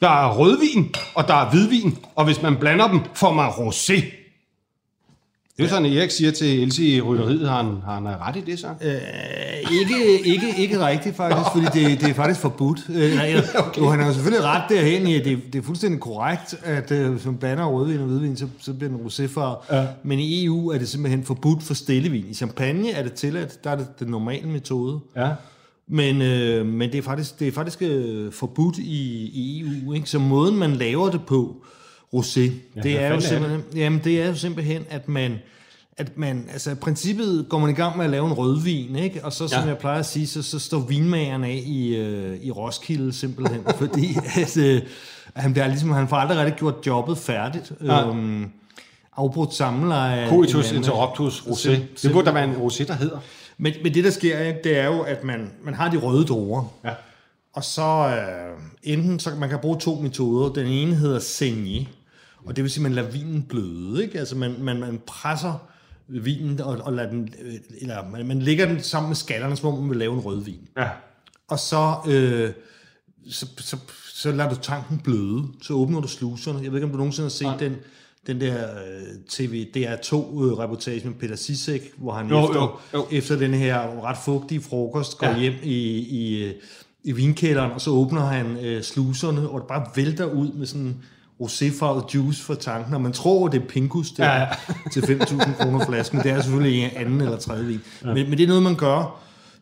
Der er rødvin, og der er hvidvin, og hvis man blander dem, får man rosé. Det er sådan, at Erik siger til Else i rytteriet, har han, har han ret i det så? Øh, ikke, ikke, ikke rigtigt faktisk, fordi det, det er faktisk forbudt. Øh, nej, okay. Jo, han har jo selvfølgelig ret derhen i, at det, det er fuldstændig korrekt, at øh, hvis man blander rødvin og hvidvin, så, så bliver den roséfarve. Ja. Men i EU er det simpelthen forbudt for stillevin. I champagne er det tilladt, der er det den normale metode. Ja. Men, øh, men det er faktisk, det er faktisk øh, forbudt i, i EU. Ikke? Så måden, man laver det på, rosé, ja, det, er jo simpelthen, det? Jamen, det er jo simpelthen, at man, at man, altså i princippet går man i gang med at lave en rødvin, ikke? og så som ja. jeg plejer at sige, så, så står vinmageren af i, øh, i Roskilde simpelthen, fordi at, øh, han, bliver ligesom, han får aldrig rigtig gjort jobbet færdigt. Ja. Øhm, afbrudt samleje. Coitus interruptus rosé. Det burde der være en rosé, der hedder. Men, men det, der sker, det er jo, at man, man har de røde druer. Ja. Og så øh, enten, så man kan bruge to metoder. Den ene hedder saignée, og det vil sige, at man lader vinen bløde. Ikke? Altså man, man, man presser vinen, og, og lader den, øh, eller man, man lægger den sammen med skallerne, som om man vil lave en rødvin. Ja. Og så, øh, så, så, så lader du tanken bløde, så åbner du sluserne. Jeg ved ikke, om du nogensinde har set ja. den, den der øh, TV DR2-reportage med Peter Sisek, hvor han Jo, efter, jo, jo. efter den her ret fugtige frokost går Ja. hjem i, i, øh, i vinkælderen, og så åbner han øh, sluserne, og det bare vælter ud med sådan roséfarvet juice fra tanken, og man tror, det er pinkus der Ja, ja. til 5.000 kroner flasken, men det er selvfølgelig en anden eller tredje vin. Ja. Men, men det er noget, man gør,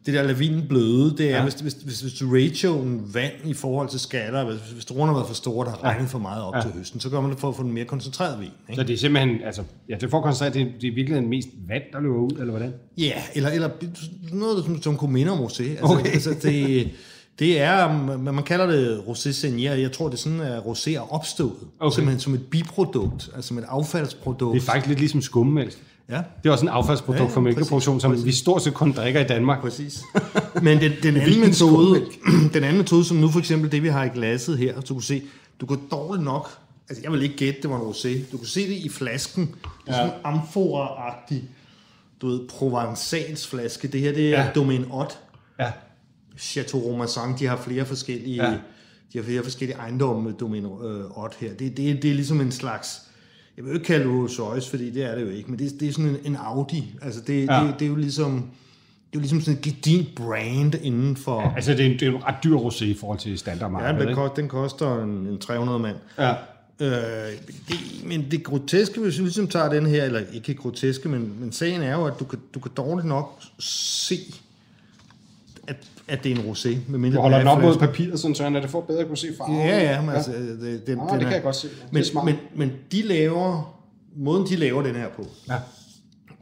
det der lavinen bløde, det er, ja. hvis, hvis, hvis, hvis du ratioen vand i forhold til skaller, hvis, hvis druerne har været for store, der har regnet for meget op ja. til høsten, så gør man det for at få en mere koncentreret vin. Ikke? Så det er simpelthen, altså, ja, det får koncentreret, det, det er virkelig mest vand, der løber ud, eller hvordan? Ja, eller, eller noget, som, som kunne minde om rosé. Altså, Okay. altså det, det er, man, kalder det rosé senior. Jeg tror, det er sådan, at rosé er opstået. Okay. Simpelthen som et biprodukt, altså som et affaldsprodukt. Det er faktisk lidt ligesom skummemælk. Ja, Det er også en affaldsprodukt Ja, ja, ja, for mælkeproduktion, som præcis. vi stort set kun drikker i Danmark. præcis. Men den, den, anden metode, den anden metode, som nu for eksempel det, vi har i glasset her, du kan se, du kan dårligt nok, altså jeg vil ikke gætte, det var en rosé. Du kan se det i flasken. Det er sådan en amfora-agtig, du ved, Provençals flaske. Det her, det er Ja. ja. Domaine Ott. Ja. Chateau Romasan, de har flere forskellige, Ja. ja. de har flere forskellige ejendomme med Domino øh, Ott her. Det, det, det er ligesom en slags, jeg vil jo ikke kalde det Rolls Royce, fordi det er det jo ikke, men det, det er sådan en, en Audi. Altså det, Ja. det, det, er jo ligesom, det er jo ligesom sådan et gedint brand inden for... Ja, Altså, det er en, det er en ret dyr rosé i forhold til standardmarkedet. ja den, koster, den koster en, en 300 mand. Ja. Øh, det, men det groteske, hvis vi ligesom tager den her, eller ikke groteske, men, men sagen er jo, at du kan, du kan dårligt nok se, at, at det er en rosé. medmindre Du holder er den op mod papiret, sådan, så at det får bedre at kunne se farven. Ja, ja, men altså, det, den, Ah, den det er- kan jeg godt se. Det er Men, men, men de laver, måden de laver den her på, Ja.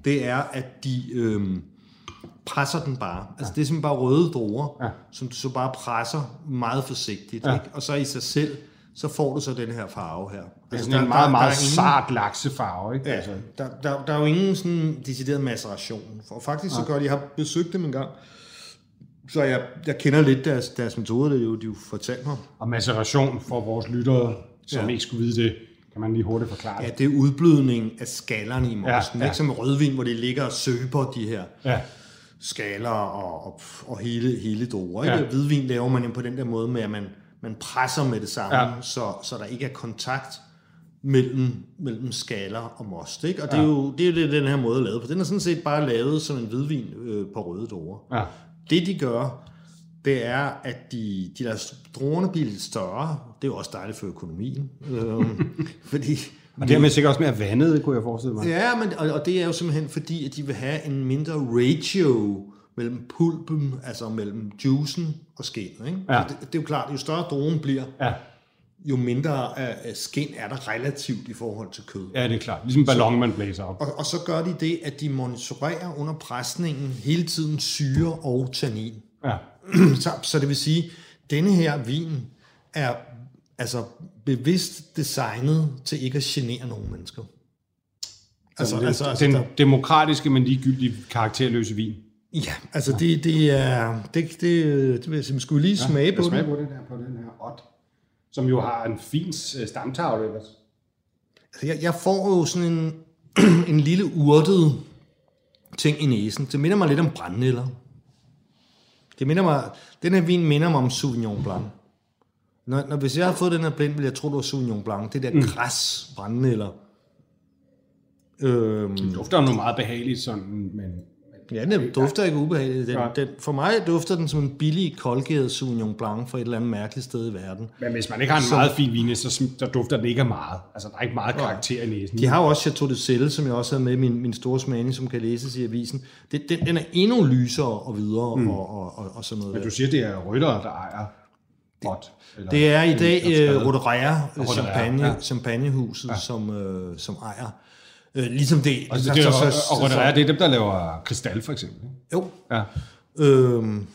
det er, at de øhm, presser den bare. Altså det er simpelthen bare røde druer, Ja. som du så bare presser meget forsigtigt. Ja. Ikke? Og så i sig selv, så får du så den her farve her. Det er Altså, sådan en meget, meget er ingen- sart laksefarve, ikke? Ja, Altså. der, der, der er jo ingen sådan decideret maceration. For faktisk så gør de, jeg har besøgt dem en gang, så jeg, jeg kender lidt deres, deres metoder, det er jo, de jo fortalt mig. Og maceration for vores lyttere, som Ja. ikke skulle vide det, kan man lige hurtigt forklare Ja, det. det er udblødning af skallerne i mosten. Ja, Ja. Ikke som rødvin, hvor de ligger og søber de her Ja. skaller og, og, og hele, hele druer. Ikke? Ja. Hvidvin laver man jo på den der måde med, at man, man presser med det samme, Ja. så, så der ikke er kontakt mellem, mellem skaller og most. Ikke? Og det er, jo, det er jo det, den her måde er lavet på. Den er sådan set bare lavet som en hvidvin øh, på røde druer. Ja. Det de gør, det er, at de, de der droner bliver lidt større. Det er jo også dejligt for økonomien. øhm, fordi Og dermed sikkert også mere vandet, kunne jeg forestille mig. Ja, men, og, og det er jo simpelthen fordi, at de vil have en mindre ratio mellem pulpen, altså mellem juicen og skinnet. Ikke? Ja. Og Det, det er jo klart, jo større dronen bliver, Ja. Jo mindre af skin er der relativt i forhold til kød. ja, det er klart. Ligesom en ballon, man blæser op. Og, og så gør de det, at de monitorerer under presningen hele tiden syre og tannin. Ja. så, så det vil sige, denne her vin er altså bevidst designet til ikke at genere nogen mennesker. Altså, altså, altså, den demokratiske, men ligegyldige karakterløse vin. Ja, altså det, det er... Det, det, det vil jeg sige, skulle lige smage på den. på den her, på den her ot, som jo har en fin øh, stamtavle ellers. Altså, jeg, jeg får jo sådan en, en lille urtet ting i næsen. Det minder mig lidt om brændnælder. Det minder mig, den her vin minder mig om Sauvignon Blanc. Når, når, hvis jeg havde fået den her blind, ville jeg tro, det var Sauvignon Blanc. Det der mm. græs brændnælder. Øhm, Det dufter jo noget meget behageligt, sådan, men ja, den dufter ikke ubehageligt. Den, Nej. den, for mig dufter den som en billig, koldgæret Sauvignon Blanc fra et eller andet mærkeligt sted i verden. Men hvis man ikke har en meget fin vin, så, så dufter den ikke af meget. Altså, der er ikke meget karakter i næsen. De har jo også Chateau de Selle, som jeg også havde med i min, min store smagning, som kan læses i avisen. Det, den, den er endnu lysere og videre mm. og, og, og, og sådan noget. Men du siger, det er ryttere, der ejer ot. Eller, Det er i dag uh, Champagne, ja. Champagnehuset, ja. som, uh, som ejer. Uh, ligesom det. Og, det, det, og, og Roderea, det er dem, der laver kristal, for eksempel. Jo. Ja. Øhm,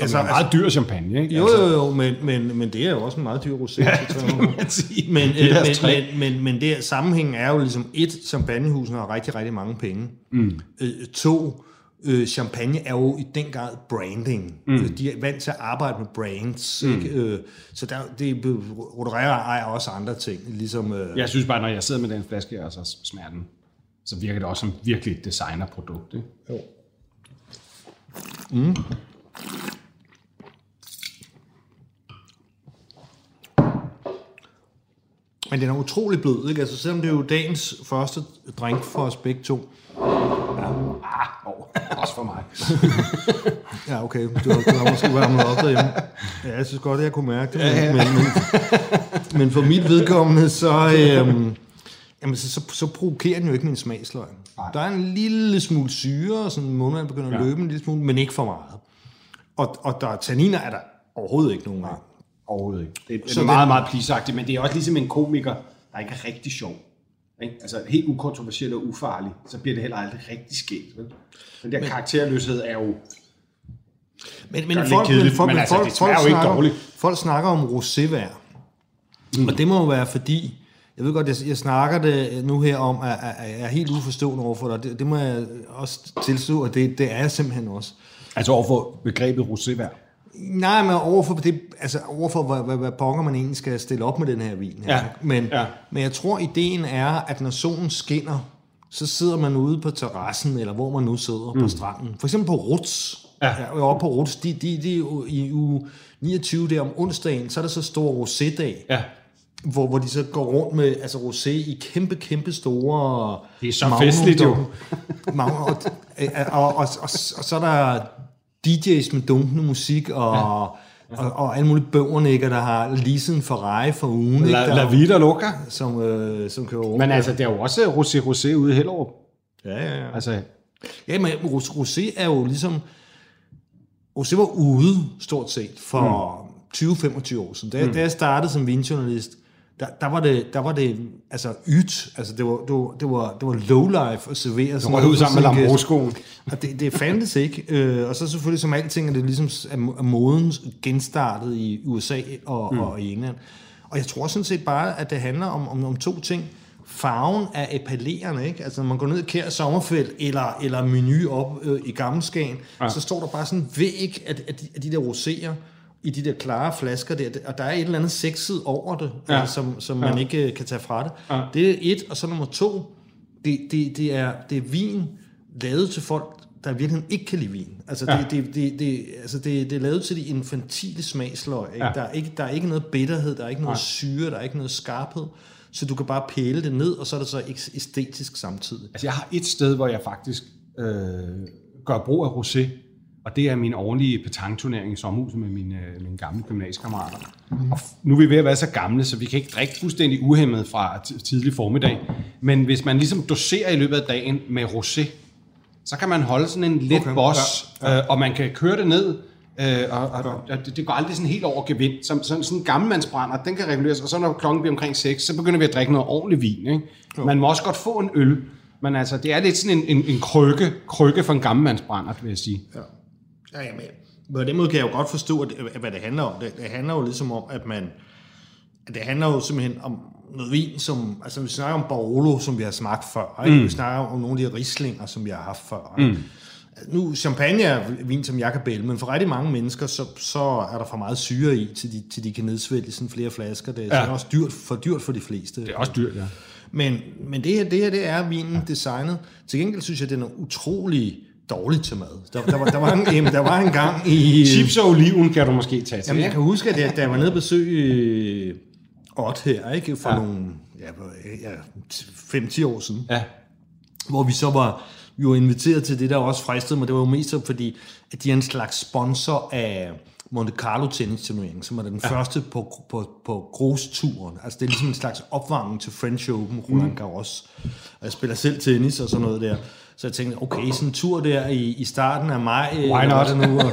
Altså, er meget dyr champagne, ikke? Jo, altså, jo, jo, men, men, men det er jo også en meget dyr rosé. Ja, det 300. må man sige. Men, Det øh, men, men, men, men det sammenhængen er jo ligesom, et, champagnehusene har rigtig, rigtig mange penge. Mm. Øh, to, øh, champagne er jo i den grad branding. Mm. De er vant til at arbejde med brands. Mm. Ikke? Øh, så der, det, Roderea ejer også andre ting, ligesom... Øh, Jeg synes bare, når jeg sidder med den flaske her, så smager den, så virker det også som virkelig et designerprodukt. Ikke? Jo. Men den er utrolig blød, ikke? Altså, selvom det er jo dagens første drink for os begge to. Ah, oh, også for mig. Ja, okay. Du har, du har måske varmet op derhjemme. Ja, jeg synes godt, at jeg kunne mærke det. Men, ja, ja. men, men, men for mit vedkommende, så, øhm, jamen, så, så, så provokerer den jo ikke min smagsløg. Der er en lille smule syre, og sådan munden begynder at Ja. løbe en lille smule, men ikke for meget. Og, og der tanniner er der overhovedet ikke nogen af. Overhovedet ikke. Det, det Så er meget, det- meget plisagtigt, men det er også ligesom en komiker, der ikke er rigtig sjov. Ikke? Altså helt ukontroversiel og ufarlig, så bliver det heller aldrig rigtig skægt. Vel? Den der karakterløshed er jo... Men, men det folk, kedeligt, men folk, men men altså, folk, det folk, jo ikke snakker, dårligt. folk snakker om rosévær. Mm. Og det må jo være fordi, jeg ved godt, jeg, jeg snakker det nu her om, at, at, at jeg er helt uforstående overfor dig. Det, det må jeg også tilstå, at det, det er jeg simpelthen også. Altså overfor begrebet rosévær. Nej, men overfor, det, altså overfor hvad, hvad, hvad pokker man egentlig skal stille op med den her vin. Her. Ja, Men, ja. men jeg tror, ideen er, at når solen skinner, så sidder man ude på terrassen, eller hvor man nu sidder mm. på stranden. For eksempel på Ruts. Ja. ja oppe på Ruts, de, de, de, i uge 29 der om onsdagen, så er der så stor rosé-dag, Ja. Hvor, hvor de så går rundt med altså rosé i kæmpe, kæmpe store... Det er så festligt jo. Magnum, og, og, og, og, og, og så er der DJ's med dunkende musik, og, ja. og, og alle mulige bøvernækker, der har leaset en Ferrari for ugen? La, Der, la vida loca. som, øh, som kører rundt. Men altså, der er jo også rosé-rosé ude i Hellerup. ja, ja, ja. Altså, Ja, men ros- rosé er jo ligesom... Rosé var ude, stort set, for mm. 20-25 år siden. Da, mm. da jeg startede som vinjournalist, der, der, var det, der var det altså ydt. Altså, det var, det var, det var, det var low life at servere sådan røg ud sammen med. Lambroscoen. Og det, det fandtes ikke. Øh, og så selvfølgelig som alting er det ligesom er moden genstartet i USA og, mm. og i England. Og jeg tror sådan set bare, at det handler om, om, om to ting. Farven er appellerende, ikke? Altså når man går ned i Kær Sommerfelt eller, eller menu op øh, i Gammelskagen, ja. så står der bare sådan væg af, af, de, af de der roséer i de der klare flasker der, og der er et eller andet sexet over det, Ja. ja. altså, som, som man ikke øh, kan tage fra det. Ja. Det er et, og så nummer to, det, det, det, er, det er vin lavet til folk, der virkelig ikke kan lide vin. Altså, Ja. ja. det, det, det, det, altså det, det er lavet til de infantile smagsløg. Ikke? Ja. Ja. Der, er ikke, der er ikke noget bitterhed, der er ikke noget Nej. syre, der er ikke noget skarphed. Så du kan bare pæle det ned, og så er det så æs- æstetisk samtidig. altså, jeg har et sted, hvor jeg faktisk øh, gør brug af rosé, Og det er min årlige petangturnering i sommerhuset med mine, øh, mine gamle gymnasiekammerater. Og f- nu er vi ved at være så gamle, så vi kan ikke drikke fuldstændig uhemmet fra tidlig formiddag. Men hvis man ligesom doserer i løbet af dagen med rosé, så kan man holde sådan en let Okay, boss, ja, ja. Øh, og man kan køre det ned, øh, og, og, og det, det går aldrig sådan helt over gevind. Så, så, sådan en gammelmandsbrænder, den kan reguleres, og så når klokken bliver omkring 6, så begynder vi at drikke noget ordentligt vin. Ikke? Man må også godt få en øl, men altså, det er lidt sådan en, en, en krykke, krykke for en gammelmandsbrænder, vil jeg sige. Ja. Ja, jamen, på den måde kan jeg jo godt forstå, at, at hvad det handler om. Det, det handler jo ligesom om, at man... At det handler jo simpelthen om noget vin, som... Altså, vi snakker om Barolo, som vi har smagt før. Ikke? Mm. Vi snakker om nogle af de rislinger, som vi har haft før. Ikke? Mm. Nu, champagne er vin, som jeg kan bælge, men for rigtig mange mennesker, så, så er der for meget syre i, til de, til de kan nedsvælge sådan flere flasker. Det er, ja. Ja. er også dyrt, for dyrt for de fleste. Det er også dyrt, ja. Men, men det, her, det her, det er vinen designet. Til gengæld synes jeg, den er utrolig dårligt til mad. Der, der, var, der, var, en, der var en gang i... Chips og oliven kan du måske tage til. Jamen, jeg kan huske, at jeg, da jeg var nede og besøge Ott her, ikke? For ja. Nogle ja, ja, 5-10 år siden, Ja. hvor vi så var, vi var inviteret til det, der også fristede mig. Det var jo mest så, fordi at de er en slags sponsor af Monte Carlo tennisturneringen, som er den ja. første på, på, på Gros-turen. Altså det er ligesom en slags opvarmning til French Open, Roland Garros. Og jeg spiller selv tennis og sådan noget der. Så jeg tænkte, okay, sådan en tur der i, i starten af maj, Why not? det nu, og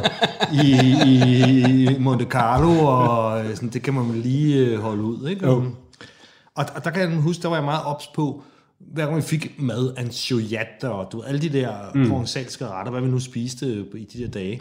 i, i, Monte Carlo, og øh, sådan, det kan man lige øh, holde ud, ikke? Jo. Og, og der kan jeg huske, der var jeg meget ops på, hver gang vi fik mad, ansjojatter og du alle de der mm. provençalske retter, hvad vi nu spiste i de der dage,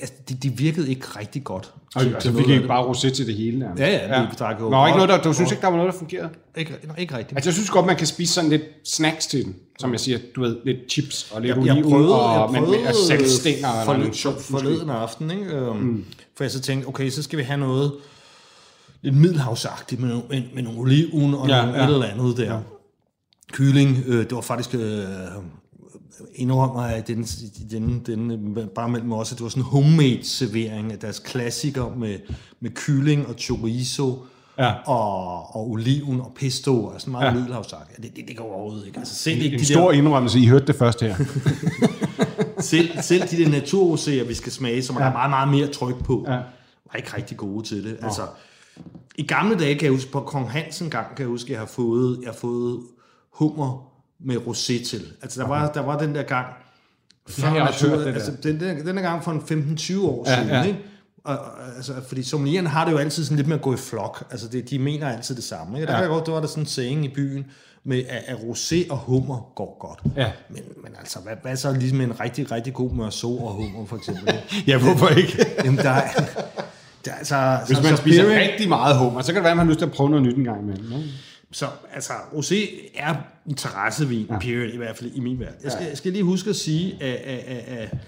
altså, de, de virkede ikke rigtig godt. Og så fik I bare rosé til det hele. nærmest. Ja, ja, jo Der var ikke noget, der, du synes ikke, der var noget, der fungerede? Ikke, ikke rigtigt. Altså, jeg synes godt, man kan spise sådan lidt snacks til den. Som jeg siger, du ved, lidt chips og lidt oliven og jeg med, med saltstænger eller forled, noget sjovt. forleden aften, ikke? Um, mm. for jeg så tænkte, okay, så skal vi have noget lidt middelhavsagtigt med, med, med nogle oliven og Ja, ja, nogle ja. et eller andet der. Ja. Kylling, øh, det var faktisk... Øh, indrømmer at den, den, den, bare mellem os, at det var sådan en homemade servering af deres klassiker med, med kylling og chorizo Ja. og, og oliven og pesto og sådan meget ja. Ja. middelhavsagtigt. Det, det, det går overhovedet ikke. Altså selv ikke En de stor der, indrømmelse, I hørte det først her. selv, selv de der naturroséer, vi skal smage, som ja. er meget, meget mere tryk på, ja. Ja. var ikke rigtig gode til det. Altså, I gamle dage, kan jeg huske, på Kong Hansen gang, kan jeg huske, jeg har fået, jeg har fået hummer med rosé til. Altså, der var, der var den der gang, har jeg også hørt, det altså, den, den, den der gang for en 15-20 år Ja, siden, ja. ikke? Og, altså, fordi sommelieren har det jo altid sådan lidt med at gå i flok. Altså, det, de mener altid det samme. Ikke? Der Ja. kan godt, der var der sådan en saying i byen, med at, at rosé og hummer går godt. Ja. Men, men altså, hvad, hvad så ligesom en rigtig, rigtig god mørso og hummer, for eksempel? ja, hvorfor ikke? Jamen, der er... Der, er altså, Hvis man så spiser Pirelli- rigtig meget hummer, så kan det være, at man har lyst til at prøve noget nyt en gang imellem. ikke? Så altså, rosé er en terrassevin, ja. period, i hvert fald i min verden. Jeg skal, jeg skal lige huske at sige, at, at, at, at,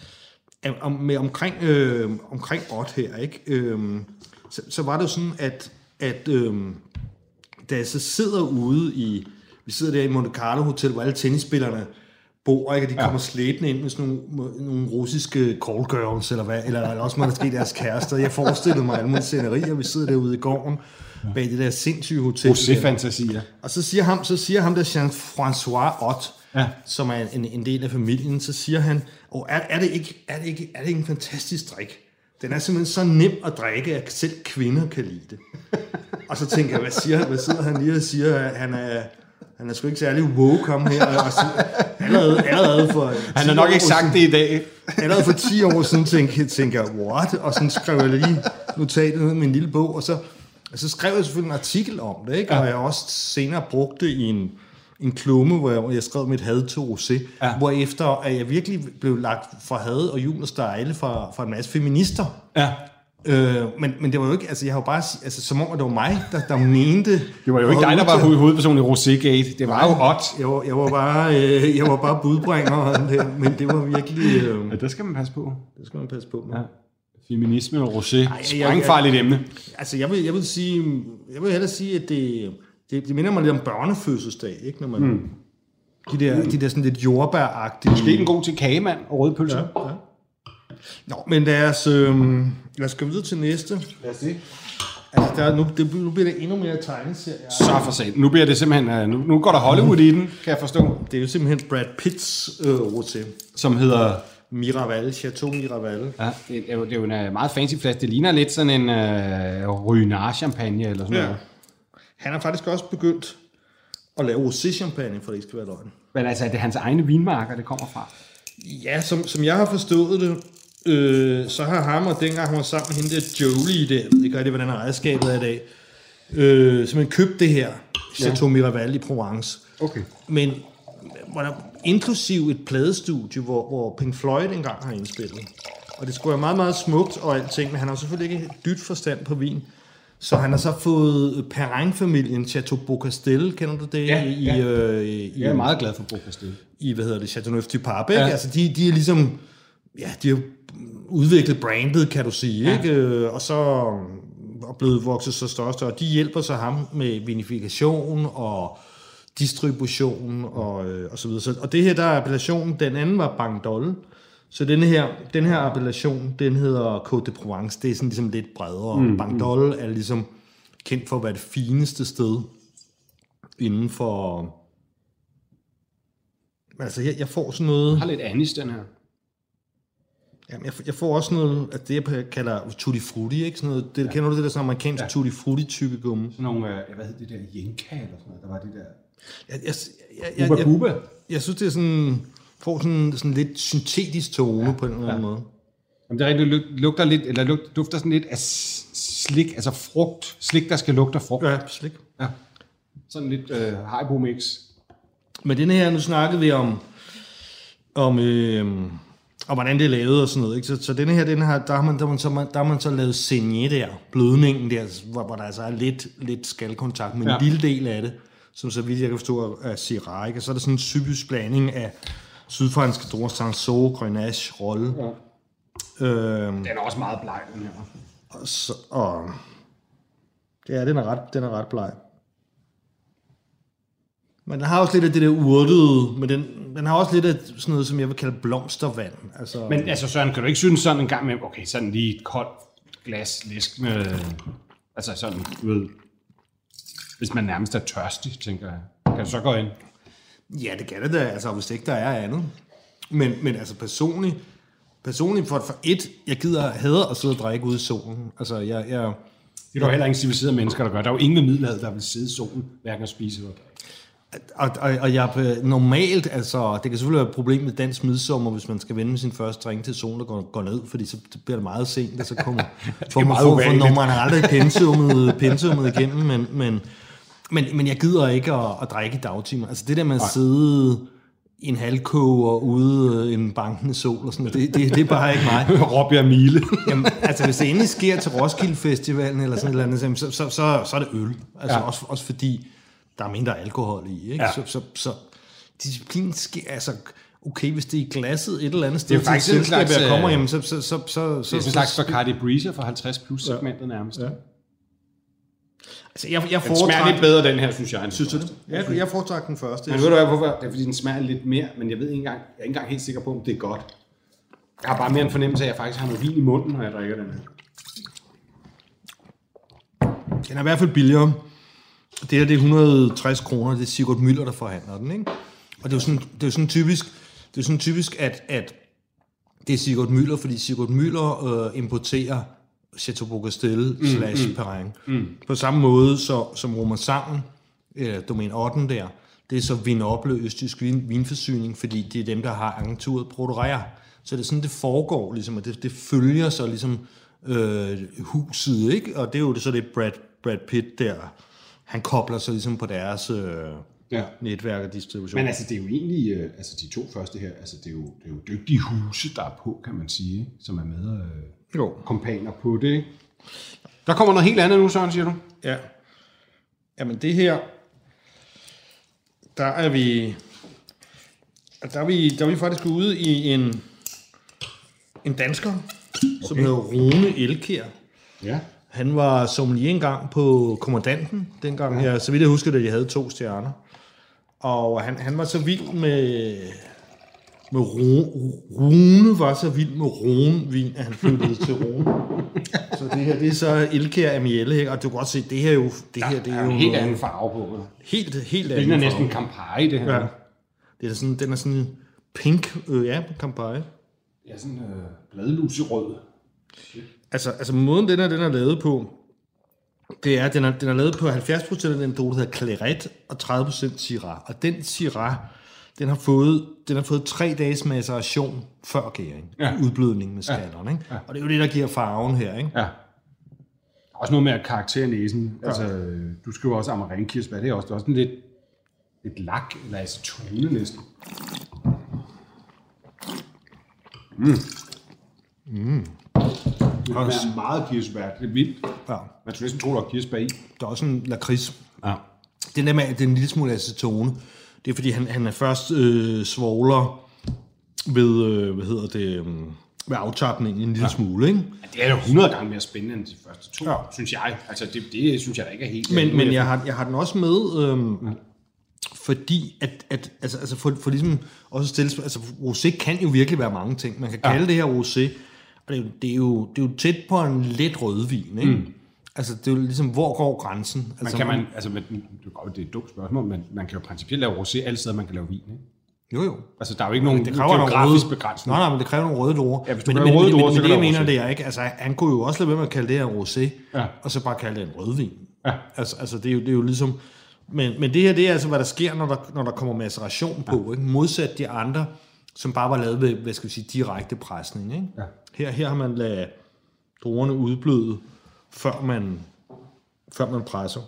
at om, med omkring, øh, omkring Ott her, ikke? Øhm, så, så var det jo sådan, at, at øhm, da jeg så sidder ude i, vi sidder der i Monte Carlo Hotel, hvor alle tennisspillerne bor, ikke? og de kommer ja. slæbende ind med sådan nogle, nogle russiske call girls, eller hvad, eller, eller også måske deres kærester. Jeg forestillede mig alle mulige scenerier, vi sidder derude i gården, bag det der sindssyge hotel. Rosé-fantasier. Og så siger ham, så siger ham der Jean-François Ott, ja. Som er en, en del af familien, så siger han, oh, er, er, det ikke, er, det ikke, er det ikke en fantastisk drik? Den er simpelthen så nem at drikke, at selv kvinder kan lide det. og så tænker jeg, hvad, siger, hvad sidder han lige og siger, at han er, han er sgu ikke særlig woke ham her. Og allerede, allerede for Han 10 har nok ikke sagt siden- det i dag. Allerede for 10 år siden tænkte jeg, tænker jeg, what? Og så skrev jeg lige notatet ned i min lille bog, og så, og så skrev jeg selvfølgelig en artikel om det, ikke? og jeg har også senere brugt det i en, en klumme, hvor jeg, jeg skrev mit had til Rosé, ja. hvor efter at jeg virkelig blev lagt for had og jul og stejle fra, fra en masse feminister. Ja. Øh, men, men det var jo ikke, altså jeg har jo bare, altså som om at det var mig, der, der mente... Det var jo ikke dig, der var hoved- hovedpersonen i Rosé-gate. Det var jo Ott. Jeg var, jeg var bare, øh, jeg var bare budbringeren, der, men det var virkelig... Øh, Ja, det skal man passe på. det skal man passe på med. Ja. Feminisme og rosé. Sprængfarligt emne. Altså, jeg vil, jeg vil sige, jeg vil hellere sige, at det, det, det minder mig lidt om børnefødselsdag, ikke? Når man, mm. de, der, de der sådan lidt jordbæragtige... Måske en god til kagemand og røde pølser. Ja, ja. Nå, men lad os, øh, lad os gå videre til næste. Lad os det. Altså, der, er- nu, det, nu bliver det endnu mere tegneserier. Så for sat. Nu bliver det simpelthen... uh, Nu, nu går der Hollywood i den, kan jeg forstå. Det er jo simpelthen Brad Pitts øh, rosé. Som hedder Miraval, Chateau Miraval. Ja, det, er jo, det er jo en øh, meget fancy flaske. Det ligner lidt sådan en øh, Ruinart-champagne eller sådan Ja. noget. Han har faktisk også begyndt at lave rosé-champagne, for det ikke skal være løgn. Men altså, er det hans egne vinmarker, det kommer fra? Ja, som, som jeg har forstået det, øh, så har ham og dengang han var sammen med hende der Jolie der, det gør det, hvordan ejerskabet er i dag, øh, simpelthen købt det her Chateau Miraval i Provence. Okay. Men hvor der, inklusiv et pladestudie, hvor, hvor Pink Floyd engang har indspillet. Og det skulle være meget, meget smukt og alting, men han har selvfølgelig ikke dybt forstand på vin. Så han har så fået Perrin-familien Chateau Beaucastel, kender du det? Ja, I, ja. øh, i, Jeg er meget glad for Beaucastel. i, hvad hedder det, Chateauneuf du Pape? Ja. Altså, de, de er ligesom, ja, de har udviklet brandet, kan du sige, ja. ikke? Øh, Og så og blevet vokset så større og større. De hjælper så ham med vinifikation og distribution og, øh, og så videre. Så, og det her, der er appellationen, den anden var Bangdol. Så denne her, den her appellation, den hedder Côte de Provence. Det er sådan ligesom lidt bredere. Mm, Bangdol er ligesom kendt for at være det fineste sted inden for... Altså, jeg, jeg får sådan noget... har lidt anis, den her. Jamen, jeg, jeg får også noget, at det jeg kalder tutti frutti, ikke? Sådan noget, det, ja. Kender du det der sådan amerikansk ja. tutti frutti type gummi? Sådan nogle, øh, hvad hed det der, Jenka eller sådan noget, der var det der. Jeg, jeg, jeg, jeg, Bubba jeg, jeg, jeg synes, det er sådan, får sådan, sådan lidt syntetisk tone ja. på en eller anden ja. måde. Jamen, det er rigtigt, det lugter lidt, eller lugter, dufter sådan lidt af slik, altså frugt. Slik, der skal lugte af frugt. Ja, slik. Ja. Sådan lidt øh, Haribo mix. Men den her, nu snakkede vi om, om, øh, om hvordan det er lavet og sådan noget. Ikke? Så, så denne her, den her der, har man, der, har man så, der har man så lavet saignée der, blødningen der, hvor, hvor der altså er lidt, lidt skalkontakt, men. Ja. en lille del af det, som så vidt jeg kan forstå er Syrah, ikke? Og så er der sådan en typisk blanding af sydfranske druer, Sanso, Grenache, Rolle. Ja. Øhm, Den er også meget bleg, den her. og, så, og, ja, den er ret, den er ret bleg. Men den har også lidt af det der urtede, men den, den har også lidt af sådan noget, som jeg vil kalde blomstervand. Altså, Men altså, Søren, kan du ikke synes sådan en gang med, okay, sådan lige et koldt glas læsk med, altså sådan, du ved, hvis man nærmest er tørstig, tænker jeg. Kan du så gå ind? Ja, det kan det da, altså hvis ikke der er andet. Men, men altså personligt, personligt for, for et, jeg gider hader at sidde og drikke ude i solen. Altså jeg, jeg, Det er der jo heller ingen civiliserede mennesker, der gør. Der er jo ingen med middelhavet, der vil sidde i solen, hverken at spise eller og, og, og jeg normalt, altså det kan selvfølgelig være et problem med dansk midsommer, hvis man skal vende med sin første drink til solen, der går, går ned, fordi så bliver det meget sent, og så kommer for, meget for, for, når man aldrig pensummet, pensummet igennem, men, men, men, men jeg gider ikke at, at drikke i dagtimer. Altså det der med at sidde i en halvkoger ude i en bankende sol og sådan noget, det, det, det er bare ikke mig. Råbjerg Mile. Jamen, altså hvis det endelig sker til Roskilde Festivalen eller sådan et eller andet, så, så, så, så er det øl. Altså ja. Ja. også, også fordi der er mindre alkohol i, ikke? Ja. Så, så, så disciplinen sker, altså okay, hvis det er i glasset et eller andet sted, Det er faktisk til et selskab, jeg kommer, jamen, så, så, så, så, så, Det er en slags Bacardi Breezer for 50 plus segmentet nærmest. Ja. Altså, jeg, jeg Den smager lidt bedre, den her, synes jeg. end synes du den det? første. Jeg, jeg foretrækker den første. Men ved du hvad, hvorfor? Det er fordi, den smager lidt mere, men jeg ved ikke engang, jeg er ikke engang helt sikker på, om det er godt. Jeg har bare mere en fornemmelse af, at jeg faktisk har noget vin i munden, når jeg drikker den her. Den er i hvert fald billigere. Det her det er 160 kroner, det er Sigurd Müller, der forhandler den. Ikke? Og det er jo sådan, det er jo sådan typisk, det er sådan typisk at, at det er Sigurd Müller, fordi Sigurd Müller øh, importerer Chateau Beaucastel mm, slash Perrin. Mm. På samme måde så, som Romer Sangen, øh, domæn 8 der, det er så Vinoble, østtysk vin, vinforsyning, fordi det er dem, der har agenturet Prodorea. Så det er sådan, det foregår, ligesom, og det, det følger så ligesom øh, huset, ikke? Og det er jo det, så det Brad, Brad Pitt der, han kobler sig ligesom på deres øh, Ja. netværk og distribution. Men altså, det er jo egentlig, øh, altså de to første her, altså det er jo, det er jo dygtige huse, der er på, kan man sige, som er med øh, jo. kompaner på det. Ikke? Der kommer noget helt andet nu, Søren, siger du? Ja. Jamen det her, der er vi, der er vi, der er vi faktisk ude i en, en dansker, okay. som hedder Rune Elkær. Ja. Han var sommelier engang på kommandanten, dengang jeg, så vidt jeg husker, at jeg havde to stjerner. Og han, han var så vild med, med Rune, Rune var så vild med Rune-vin, at han flyttede til Rune. Så det her, det er så Elkær Amielle, ikke? og du kan godt se, det her er jo, det her, det er er jo en helt anden farve på. helt, helt Det anden næsten Campari, det her. Ja. Det er sådan, den er sådan pink, øh, ja, Campari. Ja, sådan øh, bladluserød. Altså, altså måden, den er, den er lavet på, det er, den er, den er lavet på 70% af den drue, der hedder Claret, og 30% Syrah. Og den Syrah, den har fået, den har fået tre dages maceration før gæring. Ja. Udblødning med skallerne, ikke? Og det er jo det, der giver farven her, ikke? Ja. Også noget med at karaktere næsen. Ja. Altså, du skriver også amarenkirsebær. Det er også, det er også sådan lidt et lak, eller acetone næsten. Mm. Det er meget kirsebær. Det er vildt. Ja. Man skulle næsten tro, der var kirsebær i. Der er også en lakrids. Ja. Den der med, at det er en lille smule acetone, det er fordi, han, han er først øh, svogler ved, øh, hvad hedder det, øh, ved aftapningen en lille ja. smule, ikke? Det er jo 100 gange mere spændende end de første to, Ja. ja. synes jeg. Altså, det, det synes jeg da ikke er helt... Men, men jeg, har, jeg har den også med, øhm, fordi at, at altså, altså for, for ligesom også stille, altså rosé kan jo virkelig være mange ting. Man kan kalde ja. det her rosé, og det er, jo, det, er jo, det er jo tæt på en let rødvin, ikke? Mm. Altså, det er jo ligesom, hvor går grænsen? Man Altså, kan man, altså, men, det er et dumt spørgsmål, men man kan jo principielt lave rosé alle steder, man kan lave vin, ikke? Jo, jo. Altså, der er jo ikke nogen Det kræver geografisk røde, begrænsning. nej, nej, men det kræver nogle røde druer. Ja, hvis du men, men, røde druer, men, så men det, jeg mener, det er ikke, altså, han kunne jo også lade være med at kalde det her rosé, Ja. og så bare kalde det en rødvin. Ja. Altså, altså det, er jo, det er jo ligesom... Men, men det her, det er altså, hvad der sker, når der, når der kommer maceration på, ikke? modsat de andre, som bare var lavet ved, hvad skal vi sige, direkte presning. Ikke? Ja. Her, her har man ladet druerne udbløde, før man, før man presser.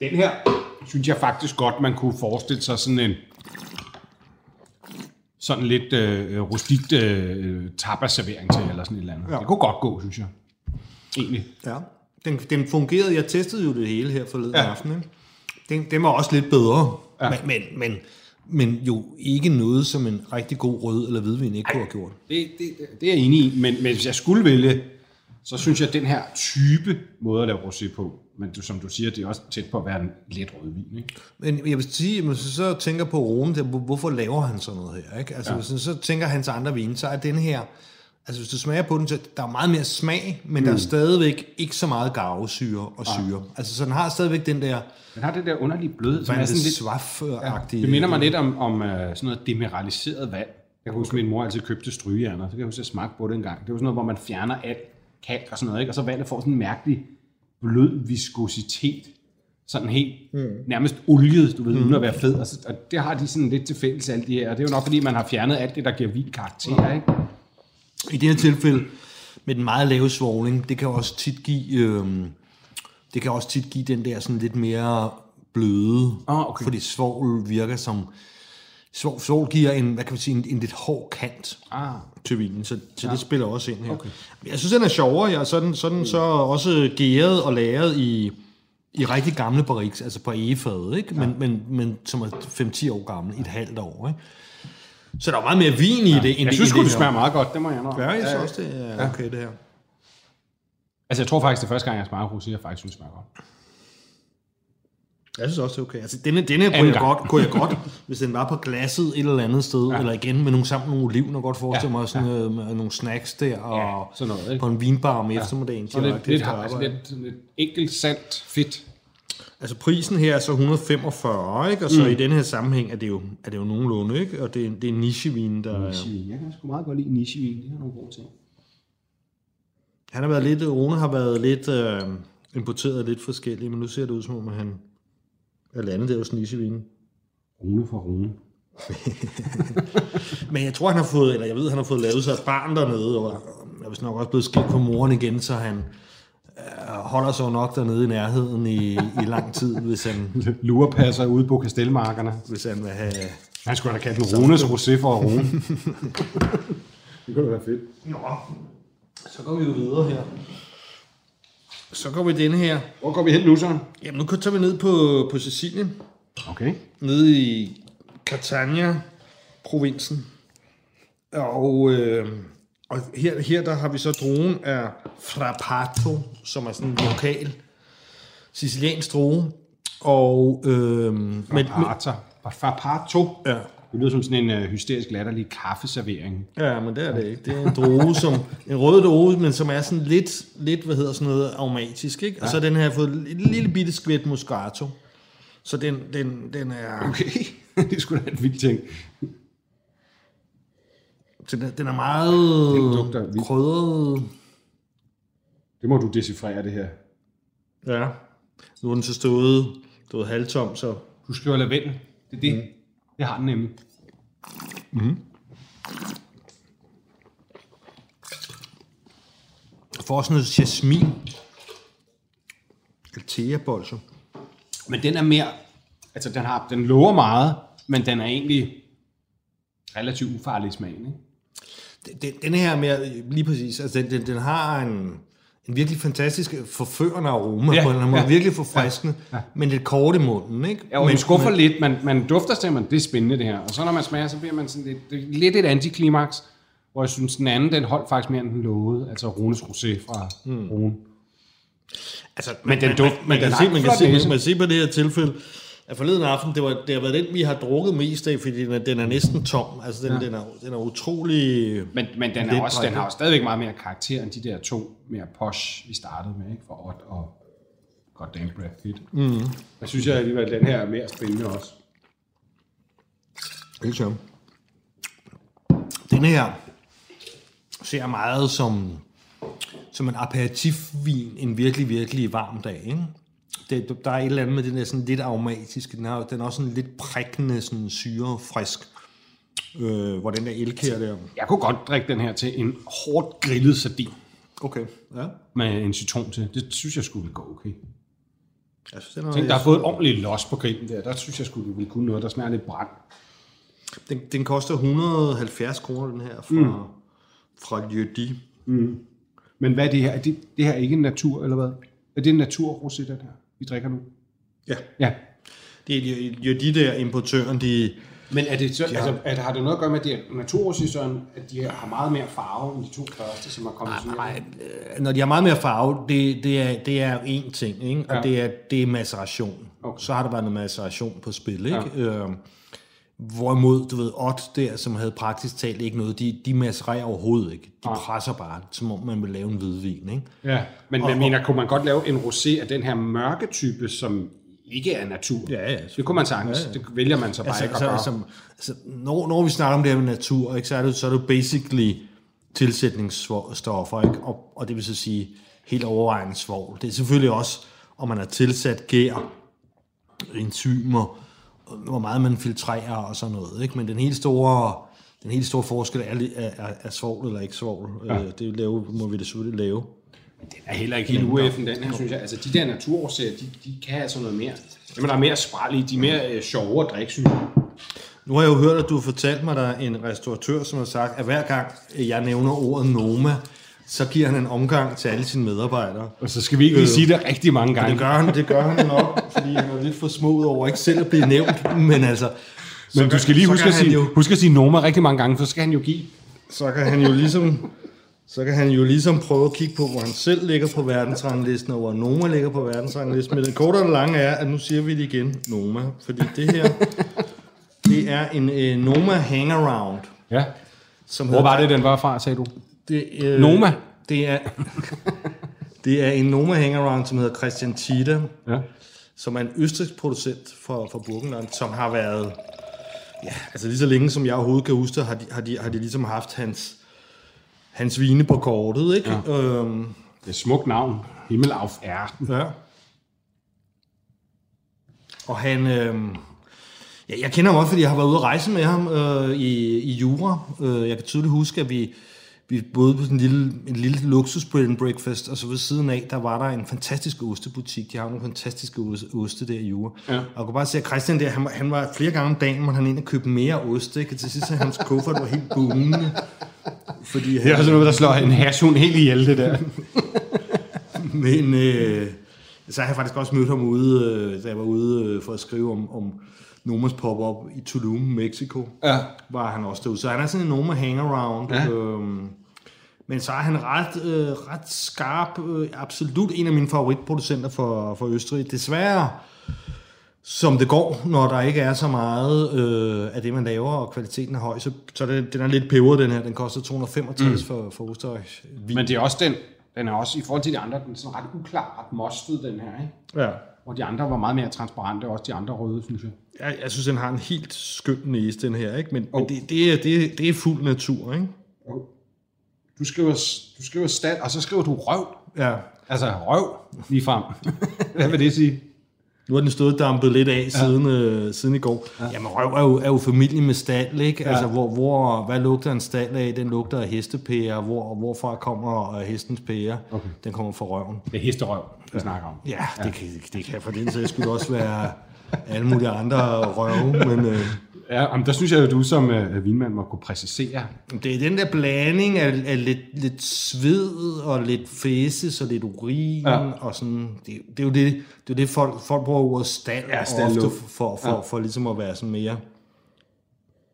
Den her, synes jeg faktisk godt, man kunne forestille sig sådan en sådan lidt øh, rustikt øh, tapaservering til, eller sådan et eller andet. Ja. Det kunne godt gå, synes jeg. Egentlig. Ja. Den, den fungerede, jeg testede jo det hele her forleden ja. Aften. Ikke? Den, den var også lidt bedre, ja. Men, men, men, men jo ikke noget, som en rigtig god rød eller hvidvin ikke kunne have gjort. Det, det, det er jeg enig i, men, men hvis jeg skulle vælge, så synes jeg, at den her type måde at lave rosé på, men du, som du siger, det er også tæt på at være en let rødvin. Ikke? Men jeg vil sige, hvis du så tænker på Rome, der, hvor- hvorfor laver han sådan noget her? Ikke? Altså, ja. hvis du så tænker hans andre vine, så er den her, altså hvis du smager på den, så der er meget mere smag, men mm. der er stadigvæk ikke så meget garvesyre og syre. Altså, så den har stadigvæk den der Den har det der underlige bløde, som er sådan lidt... svaf-agtige... Det minder mig lidt om, om uh, sådan noget demineraliseret vand. Jeg kan huske, at min mor altid købte strygejerner, så kan jeg huske, at jeg smagte på det en gang. Det var sådan noget, hvor man fjerner alt kalk og sådan noget, ikke? og så vandet får sådan en mærkelig blød viskositet. Sådan helt mm. nærmest oliet, du ved, mm. uden at være fed. Og, så, og det har de sådan lidt til fælles, alle de her. Og det er jo nok, fordi man har fjernet alt det, der giver vin karakter, ikke? I det her tilfælde, med den meget lave svogling, det kan også tit give, øhm, det kan også tit give den der sådan lidt mere bløde, Ah, okay. fordi svovl virker som, svovl, svovl giver en, hvad kan man sige, en, en lidt hård kant Ah. til vinen, så, så ja. det spiller også ind her. Okay. Men jeg synes, den er sjovere, jeg, er den, så, er den så også gæret og lagret i, i rigtig gamle barriques, altså på egefadet, ikke? Men, men, men som er 5-10 år gammel, i et halvt år, ikke? Så der er meget mere vin i det, end Jeg det- synes det her. smager meget godt, det må jeg nok. Ja, jeg synes også, det er okay, det her. Altså, jeg tror faktisk, det er første gang, jeg smager rosé, jeg faktisk synes, det smager godt. Jeg synes også, det er okay. Altså, denne, denne kunne, jeg godt, kunne jeg godt, hvis den var på glasset et eller andet sted, ja. eller igen med nogle sammen nogle oliven, og godt forestille Ja, mig sådan øh, med nogle snacks der, og Ja, sådan noget, ikke? på en vinbar om eftermiddagen. Så til lidt, at lidt, efter altså lidt, lidt enkelt, salt, fedt. Altså prisen her er så 145, ikke? og så mm. i den her sammenhæng er det jo, er det jo nogenlunde, ikke? og det er, det er nichevin, der er... Jeg kan sgu meget godt lide nichevin. Det har nogle gode ting. Han har været lidt, Rune har været lidt øh, importeret lidt forskellige, men nu ser det ud som om, at han er landet der hos nichevinen. Rune for rune. Men jeg tror, han har fået, eller jeg ved, han har fået lavet sig et barn dernede, og jeg er nok også blevet skilt på moren igen, så han øh, holder sig jo nok dernede i nærheden i, i lang tid, hvis han, Lurepasser ude på kastelmarkerne. hvis han vil have... Han skulle da kalde den Runes Rosé for Rune. det kunne da være fedt. Nå, så går vi jo videre her. Så går vi denne her. Hvor går vi hen nu, så? Jamen, nu tager vi ned på, på Sicilien, Okay. nede i Catania-provinsen. Og, øh, og her, her der har vi så druen af Frappato, som er sådan en lokal siciliansk drue. Og øh, men, men, Farpata. Farpato. ja, Det lyder som sådan en uh, hysterisk latterlig kaffeservering. ja, men det er det ikke. Det er en drue, som, en rød drue, men som er sådan lidt, lidt hvad hedder sådan noget, aromatisk. Ikke? Og så den her fået et lille bitte skvæt Moscato. Så den, den, den er... Okay. det skulle da en vild ting. den er, den er meget Den vildt. krydret. Det må du decifrere, det her. Ja. Nu er den så stået, stået halvtom, så Du skriver lavendel. Det er det. Mm. Det har den nemlig. får også noget jasmin. Altea-bolser. Men den er mere... Altså, den, har, den lover meget, men den er egentlig relativt ufarlig i smagen, ikke? Den, den her er mere, lige præcis, altså den, den, den har en, en virkelig fantastisk forførende aroma Ja, på den, den er ja. virkelig forfriskende, ja, ja. men lidt kort i munden, ikke? Ja, og men, den skuffer lidt, man, man dufter til, man, det er spændende det her. Og så når man smager, så bliver man sådan lidt, det er lidt et antiklimaks, hvor jeg synes, den anden, den holdt faktisk mere, end den lovede. Altså Runes Rosé fra mm. Rune. Altså, Men den man, duft- man, men man, kan se, en man, kan se, man, man kan se på det her tilfælde, at forleden aften, det, var, det har været den, vi har drukket mest af, fordi den er, den er næsten tom. Altså, den, ja. den, er, den er utrolig... Men, men den, er også, den har jo stadigvæk meget mere karakter end de der to mere posh, vi startede med, ikke? For Odd og Goddamn Brad Pitt. Mm. Jeg synes jeg alligevel, at den her er mere spændende også. Helt så. Den her ser meget som, som en aperitifvin en virkelig, virkelig varm dag. Ikke? Det, der er et eller andet med den der sådan lidt aromatiske. Den, har, den er også sådan lidt prikkende, sådan syre, frisk. Øh, hvor den der elkær der... Jeg kunne godt drikke den her til en hårdt grillet sardin Okay, ja. med en citron til. Det synes jeg skulle gå okay. Jeg synes, den er, Tænk, der har fået et ordentligt los på grillen der. Der synes jeg skulle, ville kunne noget, der smager lidt brændt. den, den koster 170 kroner, den her, fra, mm. fra Jødi. Men hvad er det her? Er det, det her ikke en natur, eller hvad? Er det en naturrosé, den her, vi drikker nu? Ja. Ja. Det er Jødi der, importøren, de... Men er det så, ja. altså, at, har det noget at gøre med, at det er naturrosé, Søren, at de har meget mere farve end de to første, som er kommet sådan Nej, øh, når de har meget mere farve, det, det, er, det er jo én ting, ikke? og Ja. det, er, det er maceration. Okay. Så har der været noget maceration på spil. Ikke? Ja. Øh, hvorimod, du ved, Ott der, som havde praktisk talt ikke noget, de, de macererer overhovedet ikke. De presser bare, som om man vil lave en hvidvin. Ikke? Ja, men jeg mener, kunne man godt lave en rosé af den her mørke type, som ikke er natur? Ja, ja, Det kunne man sagtens. Ja, ja. Det vælger man så bare Altså, ikke at gøre. altså, altså, når, når vi snakker om det her med natur, ikke, så, er det, så er det basically tilsætningsstoffer, ikke? Og, og det vil så sige helt overvejende svovl. Det er selvfølgelig også, om man har tilsat gær, enzymer, hvor meget man filtrerer og sådan noget. Ikke? Men den helt store, den helt store forskel er, er, er, er svovl eller ikke svovl. Ja. Det lave, må vi desuden lave. Den er heller ikke helt ueffen, den her, synes jeg. Altså, de der naturroséer, de, de kan altså noget mere. Er der er mere spral i, de er mere øh, sjove at drikke, synes jeg. Nu har jeg jo hørt, at du har fortalt mig, at der er en restauratør, som har sagt, at hver gang jeg nævner ordet Noma, så giver han en omgang til alle sine medarbejdere. Og så skal vi ikke lige sige det rigtig mange gange. Det gør han, det gør han nok, fordi han er lidt for smået over ikke selv at blive nævnt, men altså... Men så du skal lige huske kan at, sige, jo, huske at sige Noma rigtig mange gange, for så skal han jo give. så kan han jo ligesom så kan han jo ligesom prøve at kigge på, hvor han selv ligger på verdensranglisten, og hvor Noma ligger på verdensranglisten. Men den korte og den lange er, at nu siger vi det igen, Noma. Fordi det her, det er en øh, Noma hangaround. Ja. Som Hvor var det, den var fra, sagde du? Det, øh, Noma? Det er, det er en Noma hangaround, som hedder Christian Tita, Ja. som er en østrigsk producent fra, fra Burgenland, som har været, ja, altså lige så længe som jeg overhovedet kan huske, det, har de, har de, har de ligesom haft hans, hans vine på kortet, ikke? Ja. Øhm, Det er et smukt navn. Himmel auf Erden. ja. Og han, øhm, ja, jeg kender ham også, fordi jeg har været ude at rejse med ham øh, i, i Jura. Øh, jeg kan tydeligt huske, at vi, vi boede på sådan en lille, en lille luksus bread and breakfast, og så ved siden af, der var der en fantastisk ostebutik. De har nogle fantastiske oste, der i Jura. Ja. Og jeg kunne bare se, at Christian der, han, var- han var flere gange om dagen, måtte han ind og købe mere ost, ikke? Og til sidst, så hans kuffert var helt bugnende. Fordi han, Det er altså noget, der slår en hashund helt ihjel, det der. Men øh, så har jeg faktisk også mødt ham ude, øh, da jeg var ude øh, for at skrive om, om Nomas pop-up i Tulum, Mexico. Ja. Var han også derude. Så han er sådan en Noma hangaround. Ja. Øhm, men så er han ret, øh, ret skarp. Øh, absolut en af mine favoritproducenter for, for Østrig. Desværre, som det går, når der ikke er så meget øh, af det, man laver, og kvaliteten er høj, så, så det, den er lidt peberet, den her. Den koster 265 mm. for, for Østrig. Men det er også den, den er også, i forhold til de andre, den er sådan ret uklar, ret mostet, den her, ikke? Ja. Hvor de andre var meget mere transparente, også de andre røde, synes jeg. Jeg, jeg synes, den har en helt skøn næse, den her, ikke? Men, oh. men det, det, er, det, det er fuld natur, ikke? Oh. Du skriver, du skriver stald, og så skriver du røv. Ja. Altså røv lige frem. Hvad vil det sige? Nu har den stået dampet lidt af ja. siden, øh, siden i går. Ja. Jamen, røv er jo, er jo familie med stald, ikke? Ja. Altså, hvor, hvor, hvad lugter en stald af? Den lugter af hestepære. Hvor, hvorfra kommer hestens pære? Okay. Den kommer fra røven. Det er hesterøv, vi ja. snakker om. Ja, ja. Det, kan, det kan for den sags skulle også være alle mulige andre røve, men... Øh, Ja, men der synes jeg, at du som øh, vinmand må kunne præcisere. Det er den der blanding af, af lidt, lidt sved og lidt fæses og lidt urin ja. og sådan. Det, det, er jo det, det, er det folk, folk bruger ordet stald ja, ofte for, for, for, ja. for ligesom at være sådan mere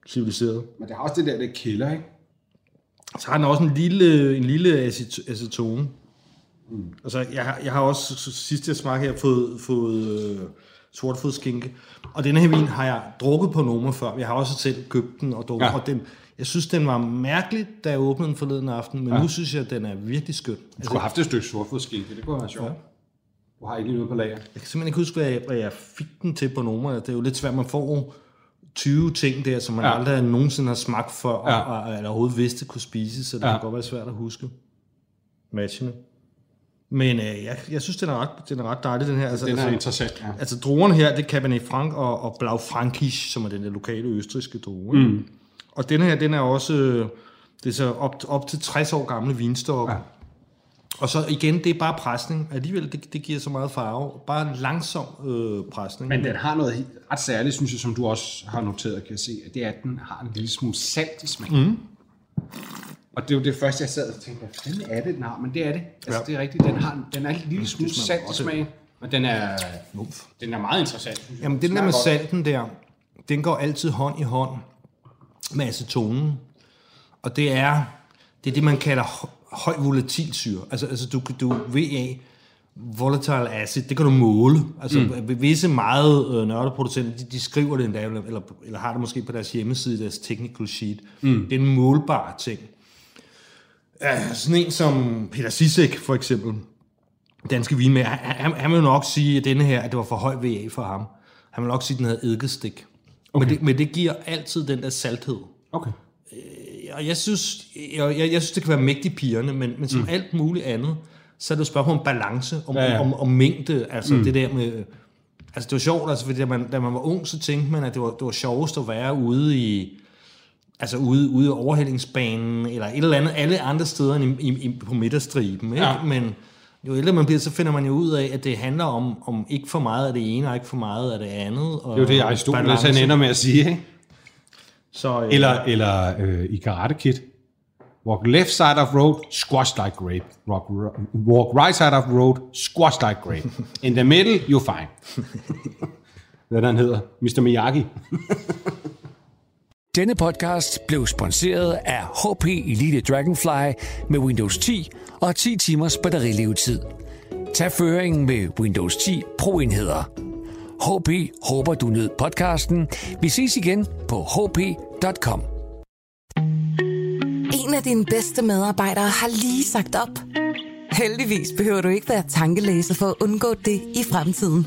civiliseret. Men det har også det der, det kælder, ikke? Så har den også en lille, en lille acetone. Mm. Altså, jeg, har, jeg har også, sidst jeg smagte her, fået, fået øh, sortfodskinke. Og denne her vin har jeg drukket på Noma før. Jeg har også selv købt den og drukket. Ja. Og den, jeg synes, den var mærkelig, da jeg åbnede den forleden aften, men ja. nu synes jeg, at den er virkelig skøn. Du altså, skulle have haft et stykke sortfodskinke, det kunne være sjovt. Ja. Du har ikke noget på lager. Jeg kan simpelthen ikke huske, hvad jeg, hvad jeg fik den til på Noma. Det er jo lidt svært, man får 20 ting der, som man ja. aldrig nogensinde har smagt før, ja. og, eller overhovedet vidste kunne spises, så det ja. kan godt være svært at huske. Matchende. Men øh, jeg, jeg synes, den er ret, den er ret dejlig, den her. Altså, den er altså, interessant, ja. Altså, druerne her, det er Cabernet Franc og, og Blau Frankisch, som er den der lokale østriske druer. Mm. Og den her, den er også, det er så op, op til 60 år gamle vinstokke. Ja. Og så igen, det er bare presning. Alligevel, det, det giver så meget farve. Bare en langsom øh, presning. Men den har noget ret særligt, synes jeg, som du også har noteret, kan jeg se, at det er, at den har en lille smule salt i smagen. Mm. Og det er jo det første, jeg sad og tænkte, hvad fanden er det, den har? Men det er det. Altså, ja. det er rigtigt. Den, har, den er en lille smule salt smagen, men den er, den er meget interessant. Synes Jamen, den der med godt. salten der, den går altid hånd i hånd med acetonen. Og det er det, er det man kalder høj volatilsyre. Altså, altså du, du VA, volatile acid, det kan du måle. Altså mm. visse meget øh, nørdeproducenter, de, de skriver det endda, eller, eller, eller har det måske på deres hjemmeside, deres technical sheet. Mm. Det er en målbar ting. Ja, sådan en som Peter Sisek, for eksempel, danske vinmager, han, han vil nok sige, at denne her, at det var for høj VA for ham. Han vil nok sige, at den havde eddikestik. Okay. Men, det, men det giver altid den der salthed. Okay. Øh, og jeg synes, jeg, jeg, jeg synes, det kan være mægtigt pigerne, men, men som mm. alt muligt andet, så er det et spørgsmål om balance, om, ja, ja. om, om mængde, altså mm. det der med... Altså det var sjovt, altså, fordi da man, da man var ung, så tænkte man, at det var, det var sjovest at være ude i altså ude, ude af overhældingsbanen, eller et eller andet, alle andre steder end i, i, på midterstriben. Ikke? Ja. Men jo ældre man bliver, så finder man jo ud af, at det handler om, om ikke for meget af det ene, og ikke for meget af det andet. Og det er jo det, Aristoteles han ender med at sige, ikke? Så, øh, eller eller øh, i Karate Kid. Walk left side of road, squash like grape. Walk, walk right side of road, squash like grape. In the middle, you're fine. Hvad den hedder? Mr. Miyagi. Denne podcast blev sponsoreret af HP Elite Dragonfly med Windows 10 og 10 timers batterilevetid. Tag føringen med Windows 10 Pro-enheder. HP håber, du nød podcasten. Vi ses igen på hp.com. En af dine bedste medarbejdere har lige sagt op. Heldigvis behøver du ikke være tankelæser for at undgå det i fremtiden.